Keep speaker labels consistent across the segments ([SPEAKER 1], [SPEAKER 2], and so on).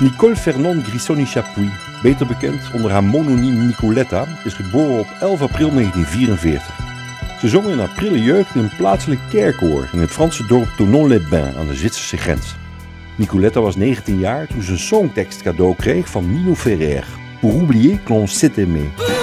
[SPEAKER 1] Nicole Fernand Grissoni-Chapuis, beter bekend onder haar mononiem Nicoletta, is geboren op 11 april 1944. Ze zong in haar prille jeugd in een plaatselijk kerkkoor in het Franse dorp Tournon-les-Bains aan de Zwitserse grens. Nicoletta was 19 jaar toen ze een songtekst cadeau kreeg van Nino Ferrer. Pour oublier que l'on s'est aimé.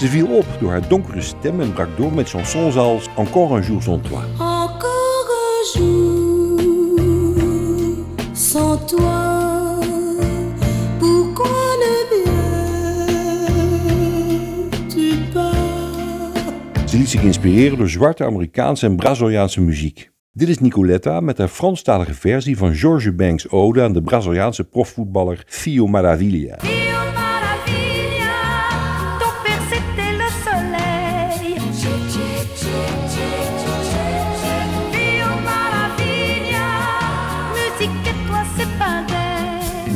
[SPEAKER 1] Ze viel op door haar donkere stem en brak door met chansons als Encore un jour sans toi.
[SPEAKER 2] Encore un jour sans toi. Pourquoi ne viens-tu pas?
[SPEAKER 1] Ze liet zich inspireren door zwarte Amerikaanse en Braziliaanse muziek. Dit is Nicoletta met haar Franstalige versie van George Banks' ode aan de Braziliaanse profvoetballer Fio Maravilha.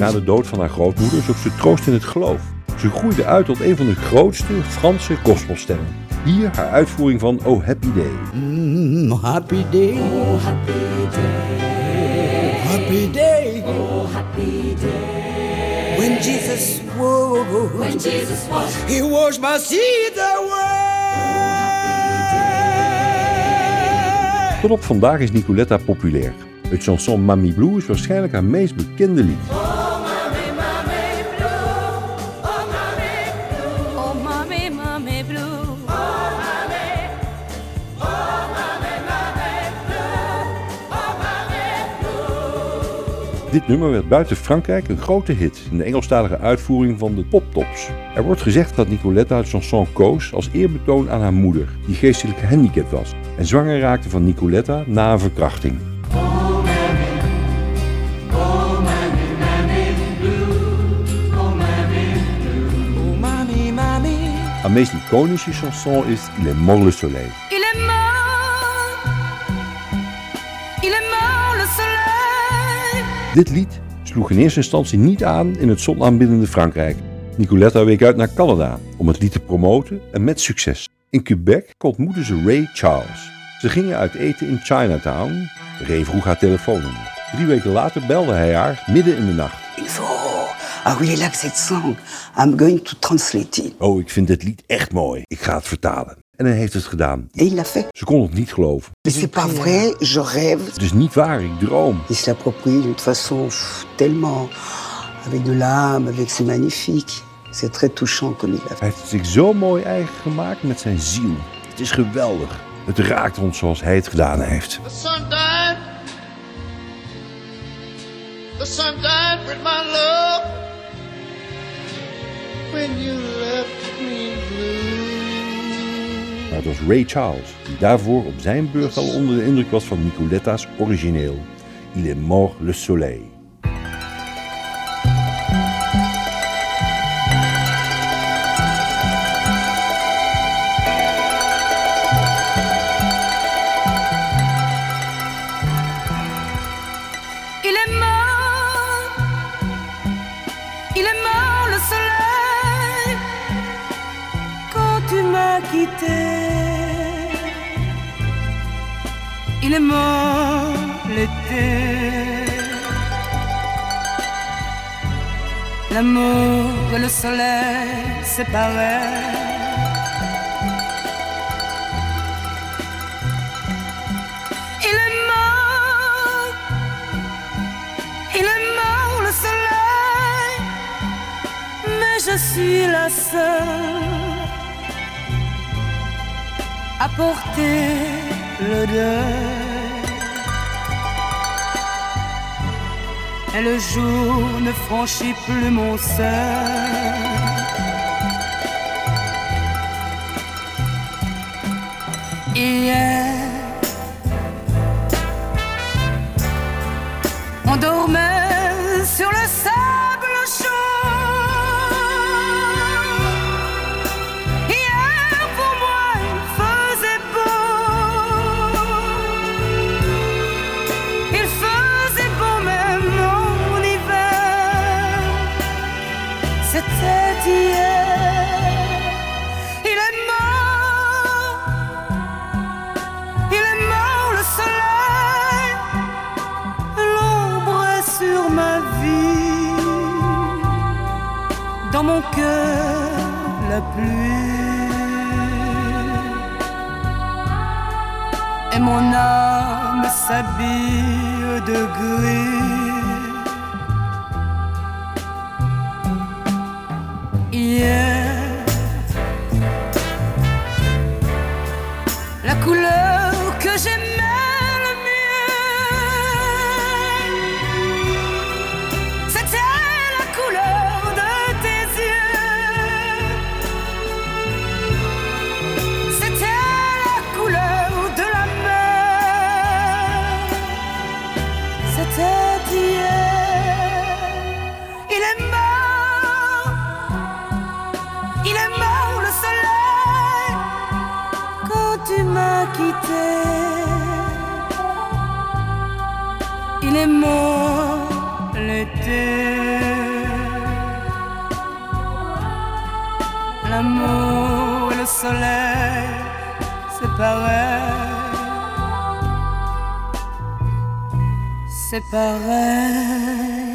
[SPEAKER 1] Na de dood van haar grootmoeder zocht ze troost in het geloof. Ze groeide uit tot een van de grootste Franse gospelsterren. Hier haar uitvoering van Oh Happy Day.
[SPEAKER 3] Mm, happy day. Oh, happy day. Happy day. Oh, happy day. When Jesus was. When Jesus was. He washed my seat away.
[SPEAKER 1] Tot op vandaag is Nicoletta populair. Het chanson Mamie Blue is waarschijnlijk haar meest bekende lied. Dit nummer werd buiten Frankrijk een grote hit in de Engelstalige uitvoering van de Poptops. Er wordt gezegd dat Nicoletta het chanson koos als eerbetoon aan haar moeder, die geestelijk gehandicapt was en zwanger raakte van Nicoletta na een verkrachting. Haar meest iconische chanson is Il est mort le soleil. Dit lied sloeg in eerste instantie niet aan in het zonaanbiddende Frankrijk. Nicoletta week uit naar Canada om het lied te promoten en met succes. In Quebec ontmoetten ze Ray Charles. Ze gingen uit eten in Chinatown. Ray vroeg haar telefoonnummer. Drie weken later belde hij haar midden in de nacht.
[SPEAKER 4] Faut. I really like that song. I'm going to translate it.
[SPEAKER 1] Oh, ik vind dit lied echt mooi. Ik ga het vertalen. En hij heeft het gedaan.
[SPEAKER 4] Il l'a fait.
[SPEAKER 1] Ze kon het niet geloven.
[SPEAKER 4] Mais c'est pas vrai, je rêve.
[SPEAKER 1] Het is niet waar, ik droom.
[SPEAKER 4] Il se l'approprie d'une façon tellement. avec de l'âme, avec. C'est magnifique. C'est très touchant comme il l'a fait.
[SPEAKER 1] Hij heeft het zich zo mooi eigen gemaakt met zijn ziel. Het is geweldig. Het raakt ons zoals hij het gedaan heeft.
[SPEAKER 5] The sun died. The sun died with my love. When you left me blue.
[SPEAKER 1] Het was Ray Charles die daarvoor op zijn beurt al onder de indruk was van Nicoletta's origineel. Il est mort le soleil.
[SPEAKER 6] Il est mort l'été. L'amour et le soleil séparés. Il est mort. Il est mort le soleil, mais je suis la seule à porter le deuil. Et le jour ne franchit plus mon seuil. mon cœur la pluie et mon âme s'habille de gris. Il est mort l'été. L'amour et le soleil, c'est pareil. C'est pareil.